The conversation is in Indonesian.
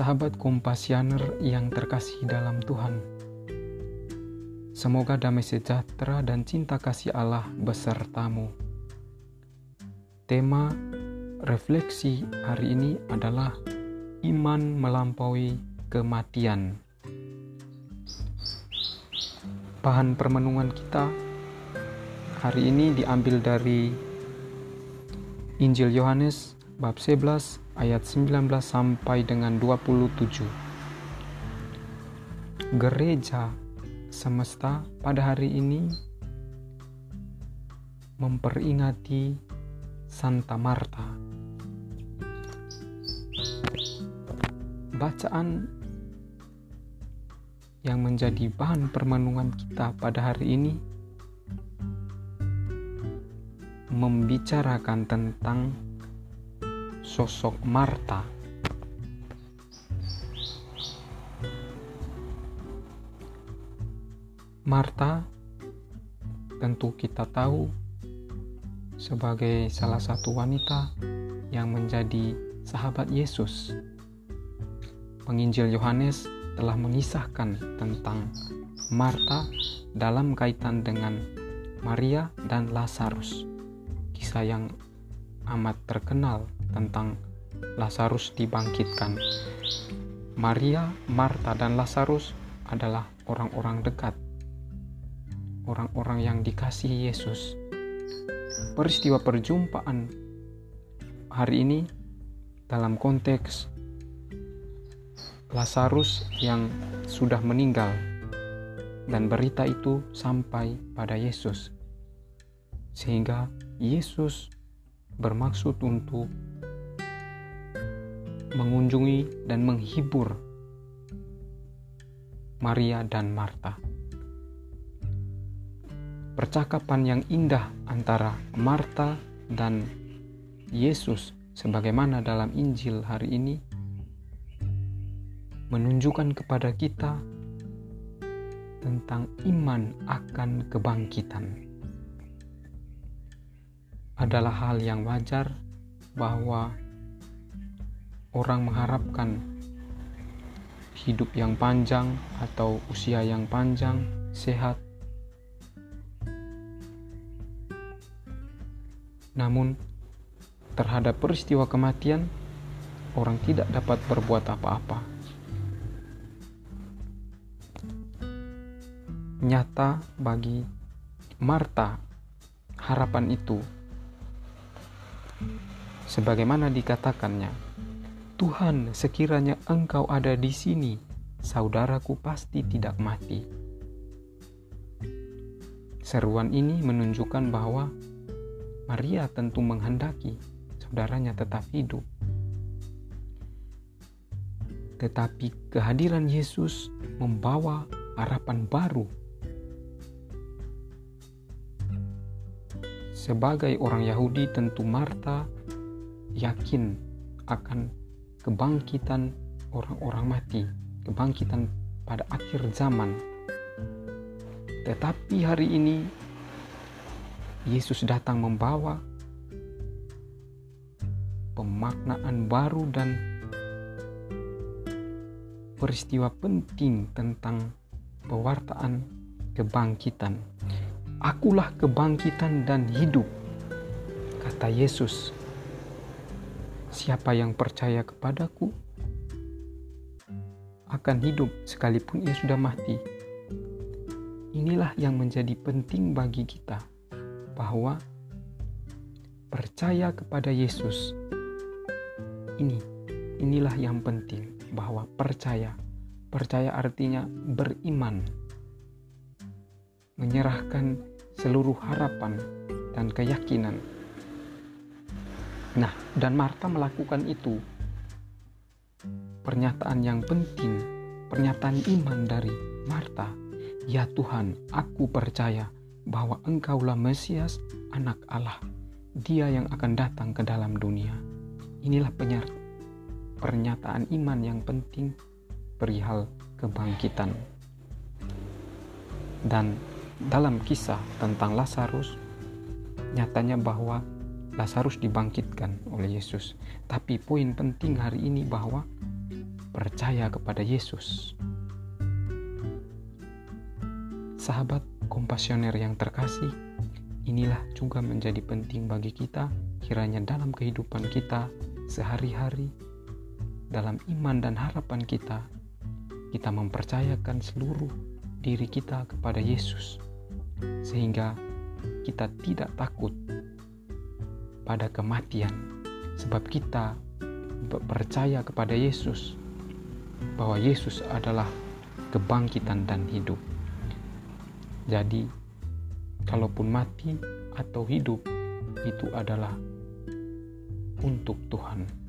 Sahabat kompasianer yang terkasih dalam Tuhan, semoga damai sejahtera dan cinta kasih Allah besertamu. Tema refleksi hari ini adalah iman melampaui kematian. Bahan permenungan kita hari ini diambil dari Injil Yohanes bab 11 ayat 19 sampai dengan 27. Gereja semesta pada hari ini memperingati Santa Marta. Bacaan yang menjadi bahan permenungan kita pada hari ini membicarakan tentang sosok Marta. Marta tentu kita tahu sebagai salah satu wanita yang menjadi sahabat Yesus. Penginjil Yohanes telah mengisahkan tentang Marta dalam kaitan dengan Maria dan Lazarus. Kisah yang amat terkenal tentang Lazarus dibangkitkan. Maria, Marta, dan Lazarus adalah orang-orang dekat, orang-orang yang dikasihi Yesus. Peristiwa perjumpaan hari ini dalam konteks Lazarus yang sudah meninggal dan berita itu sampai pada Yesus sehingga Yesus bermaksud untuk mengunjungi dan menghibur Maria dan Marta. Percakapan yang indah antara Marta dan Yesus sebagaimana dalam Injil hari ini menunjukkan kepada kita tentang iman akan kebangkitan. Adalah hal yang wajar bahwa orang mengharapkan hidup yang panjang atau usia yang panjang, sehat. Namun, terhadap peristiwa kematian, orang tidak dapat berbuat apa-apa. Nyata bagi Marta, harapan itu sebagaimana dikatakannya Tuhan, sekiranya Engkau ada di sini, saudaraku pasti tidak mati. Seruan ini menunjukkan bahwa Maria tentu menghendaki saudaranya tetap hidup. Tetapi kehadiran Yesus membawa harapan baru. Sebagai orang Yahudi, tentu Marta yakin akan kebangkitan orang-orang mati, kebangkitan pada akhir zaman. Tetapi hari ini Yesus datang membawa pemaknaan baru dan peristiwa penting tentang pewartaan kebangkitan. Akulah kebangkitan dan hidup, kata Yesus Siapa yang percaya kepadaku akan hidup sekalipun ia sudah mati. Inilah yang menjadi penting bagi kita, bahwa percaya kepada Yesus. Ini, inilah yang penting, bahwa percaya. Percaya artinya beriman, menyerahkan seluruh harapan dan keyakinan Nah, dan Marta melakukan itu. Pernyataan yang penting, pernyataan iman dari Marta. Ya Tuhan, aku percaya bahwa Engkaulah Mesias, anak Allah. Dia yang akan datang ke dalam dunia. Inilah pernyataan iman yang penting perihal kebangkitan. Dan dalam kisah tentang Lazarus, nyatanya bahwa Lazarus dibangkitkan oleh Yesus. Tapi poin penting hari ini bahwa percaya kepada Yesus. Sahabat kompasioner yang terkasih, inilah juga menjadi penting bagi kita kiranya dalam kehidupan kita sehari-hari, dalam iman dan harapan kita, kita mempercayakan seluruh diri kita kepada Yesus, sehingga kita tidak takut pada kematian, sebab kita percaya kepada Yesus bahwa Yesus adalah kebangkitan dan hidup. Jadi, kalaupun mati atau hidup, itu adalah untuk Tuhan.